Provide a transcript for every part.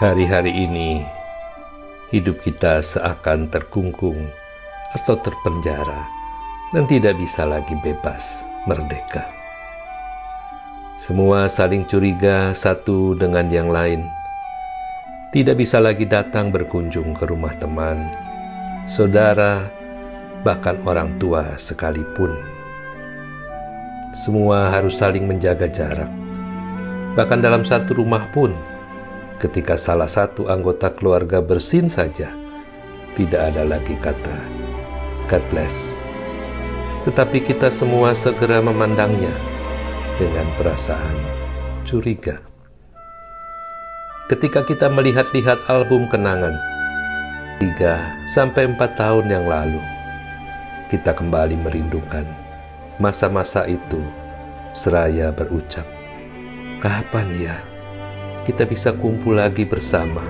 Hari-hari ini, hidup kita seakan terkungkung atau terpenjara dan tidak bisa lagi bebas merdeka. Semua saling curiga satu dengan yang lain. Tidak bisa lagi datang berkunjung ke rumah teman, saudara, bahkan orang tua sekalipun. Semua harus saling menjaga jarak. Bahkan dalam satu rumah pun, ketika salah satu anggota keluarga bersin saja, tidak ada lagi kata God bless. Tetapi kita semua segera memandangnya dengan perasaan curiga. Ketika kita melihat-lihat album kenangan 3 sampai 4 tahun yang lalu, kita kembali merindukan masa-masa itu seraya berucap, kapan ya kita bisa kumpul lagi bersama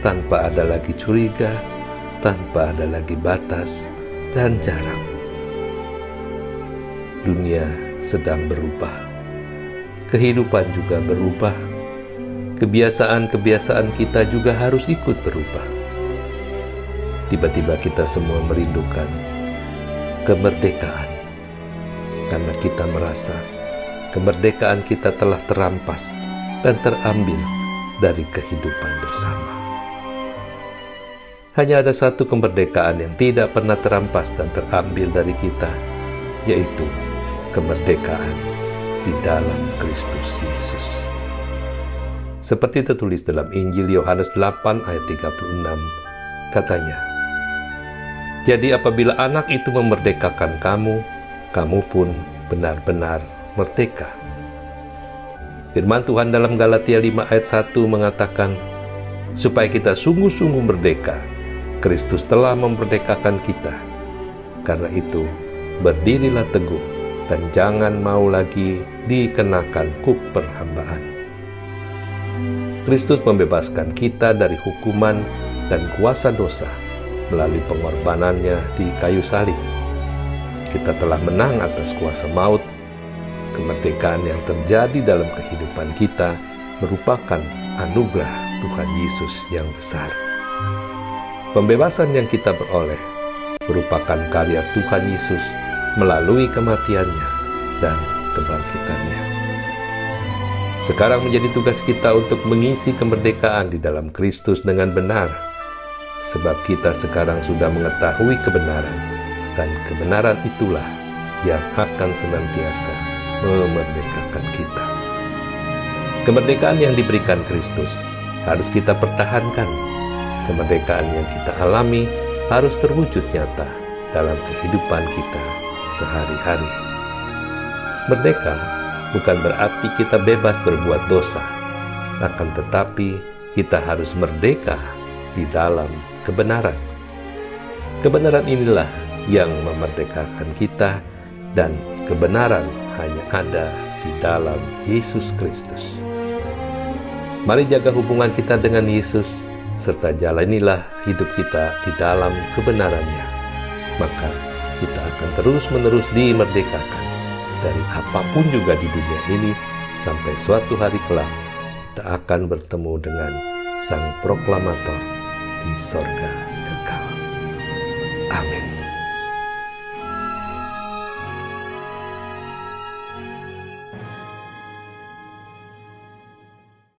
tanpa ada lagi curiga, tanpa ada lagi batas dan jarak. Dunia sedang berubah. Kehidupan juga berubah. Kebiasaan-kebiasaan kita juga harus ikut berubah. Tiba-tiba kita semua merindukan kemerdekaan karena kita merasa kemerdekaan kita telah terampas dan terambil dari kehidupan bersama. Hanya ada satu kemerdekaan yang tidak pernah terampas dan terambil dari kita, yaitu kemerdekaan di dalam Kristus Yesus. Seperti tertulis dalam Injil Yohanes 8 ayat 36, katanya, Jadi apabila anak itu memerdekakan kamu, kamu pun benar-benar merdeka. Firman Tuhan dalam Galatia 5 ayat 1 mengatakan, supaya kita sungguh-sungguh merdeka, Kristus telah memerdekakan kita. Karena itu, berdirilah teguh dan jangan mau lagi dikenakan kuk perhambaan. Kristus membebaskan kita dari hukuman dan kuasa dosa melalui pengorbanannya di kayu salib kita telah menang atas kuasa maut. Kemerdekaan yang terjadi dalam kehidupan kita merupakan anugerah Tuhan Yesus yang besar. Pembebasan yang kita peroleh merupakan karya Tuhan Yesus melalui kematiannya dan kebangkitannya. Sekarang menjadi tugas kita untuk mengisi kemerdekaan di dalam Kristus dengan benar, sebab kita sekarang sudah mengetahui kebenaran dan kebenaran itulah yang akan senantiasa memerdekakan kita. Kemerdekaan yang diberikan Kristus harus kita pertahankan. Kemerdekaan yang kita alami harus terwujud nyata dalam kehidupan kita sehari-hari. Merdeka bukan berarti kita bebas berbuat dosa, akan tetapi kita harus merdeka di dalam kebenaran. Kebenaran inilah yang memerdekakan kita dan kebenaran hanya ada di dalam Yesus Kristus. Mari jaga hubungan kita dengan Yesus serta jalanilah hidup kita di dalam kebenarannya. Maka kita akan terus-menerus dimerdekakan dari apa pun juga di dunia ini sampai suatu hari kelak kita akan bertemu dengan Sang Proklamator di sorga.